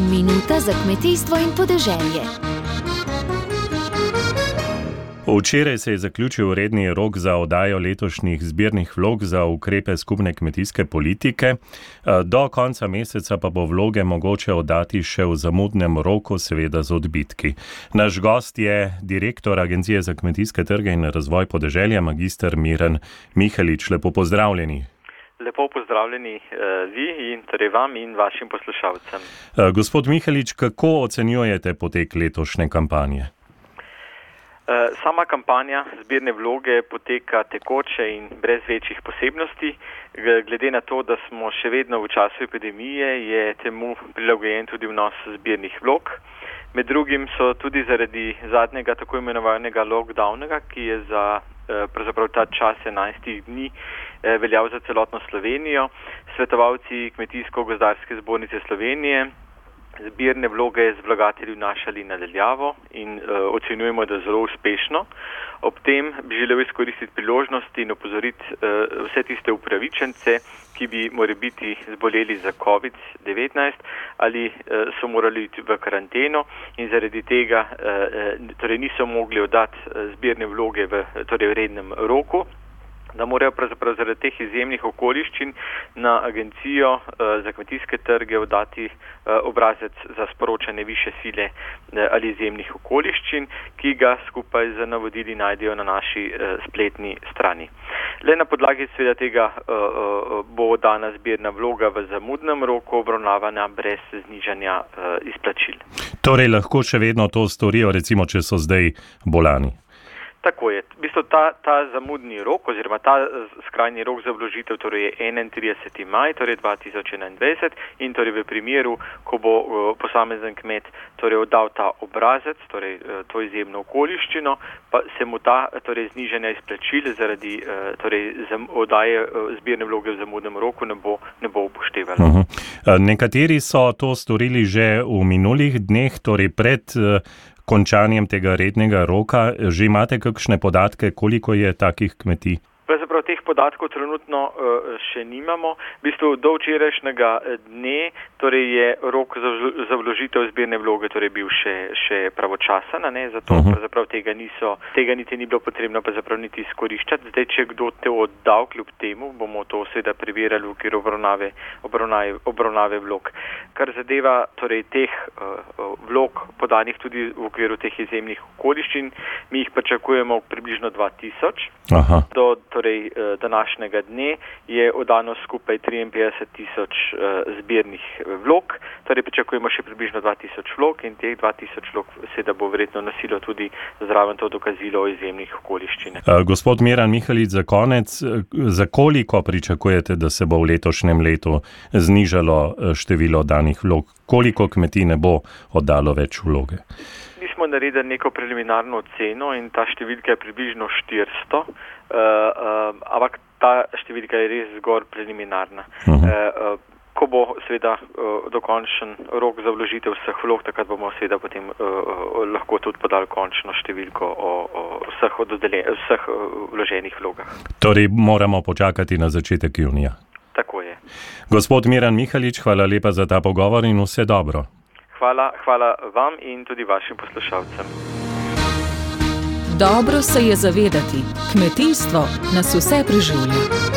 Minuta za kmetijstvo in podeželje. Včeraj se je zaključil redni rok za oddajo letošnjih zbirnih vlog za ukrepe skupne kmetijske politike. Do konca meseca pa bo vloge mogoče oddati še v zamudnem roku, seveda z odbitki. Naš gost je direktor Agencije za kmetijske trge in razvoj podeželja, magistr Miren Mihelič. Lepo pozdravljeni. Lepo pozdravljeni uh, vi in torej vam in vašim poslušalcem. Uh, gospod Mihalič, kako ocenjujete potek letošnje kampanje? Uh, sama kampanja zbirne vloge poteka tekoče in brez večjih posebnosti. Glede na to, da smo še vedno v času epidemije, je temu prilagojen tudi vnos zbirnih vlog. Med drugim so tudi zaradi zadnjega tako imenovanega lockdowna, ki je za pravzaprav ta čas 11 dni Eh, veljal za celotno Slovenijo. Svetovalci Kmetijsko-gozdarske zbornice Slovenije zbirne vloge z vlagatelji vnašali nadaljavo in uh, ocenjujemo, da zelo uspešno. Ob tem bi želel izkoristiti priložnost in opozoriti uh, vse tiste upravičence, ki bi morali biti zboleli za COVID-19 ali uh, so morali iti v karanteno in zaradi tega uh, torej niso mogli oddati zbirne vloge v torej rednem roku da morajo pravzaprav zaradi teh izjemnih okoliščin na agencijo uh, za kmetijske trge vdati eh, obrazec za sporočanje više sile uh, ali izjemnih okoliščin, ki ga skupaj z navodili najdejo na naši uh, spletni strani. Le na podlagi sveda tega uh, uh, bo dana zbirna vloga v zamudnem roku obravnavana brez znižanja uh, izplačil. Torej lahko še vedno to storijo, recimo, če so zdaj bolani. Tako je. V bistvu ta, ta zamudni rok oziroma ta skrajni rok za vložitev torej je 31. maj torej 2021 in torej v primeru, ko bo posamezen kmet torej oddal ta obrazec, torej e, to izjemno okoliščino, pa se mu ta torej zniženja izplačil zaradi e, torej oddaje zbirne vloge v zamudnem roku ne bo, ne bo upoštevalo. Uh mhm. -huh. Nekateri so to storili že v minulih dneh, torej pred končanjem tega rednega roka. Že imate kakšne podatke, koliko je takih kmetij? Pravzaprav teh podatkov trenutno uh, še nimamo. V bistvu do včerajšnjega eh, dne torej je rok za, za vložitev zbirne vloge torej bil še, še pravočasen, zato uh mhm. -huh. tega, niso, tega niti ni bilo potrebno niti izkoriščati. Zdaj, če kdo te oddal kljub temu, bomo to seveda preverjali v okviru obravnave, obravnave, obravnave vlog. Kar zadeva torej teh uh, vlog podanih tudi v okviru teh izjemnih okoliščin, mi jih pričakujemo približno 2000 do torej, eh, današnjega dne je oddano skupaj 53 tisoč eh, zbirnih eh, vlog, torej pričakujemo še približno 2000 vlog in teh 2000 vlog seveda bo verjetno nosilo tudi zraven to dokazilo o izjemnih okoliščinah. Gospod Miran Mihalic, za konec, za koliko pričakujete, da se bo v letošnjem letu znižalo število danih vlog? Koliko kmetij ne bo oddalo več vloge? Smo naredili neko preliminarno oceno in ta številka je približno 400, uh, uh, ampak ta številka je res zgor preliminarna. Uh -huh. uh, ko bo seveda uh, dokončen rok za vložitev vseh vlog, takrat bomo seveda potem uh, lahko tudi podali končno številko o, o vseh, vseh uh, vloženih vlogah. Torej moramo počakati na začetek junija. Tako je. Gospod Miran Mihalič, hvala lepa za ta pogovor in vse dobro. Hvala, hvala vam in tudi vašim poslušalcem. Dobro se je zavedati, kmetijstvo nas vse preživlja.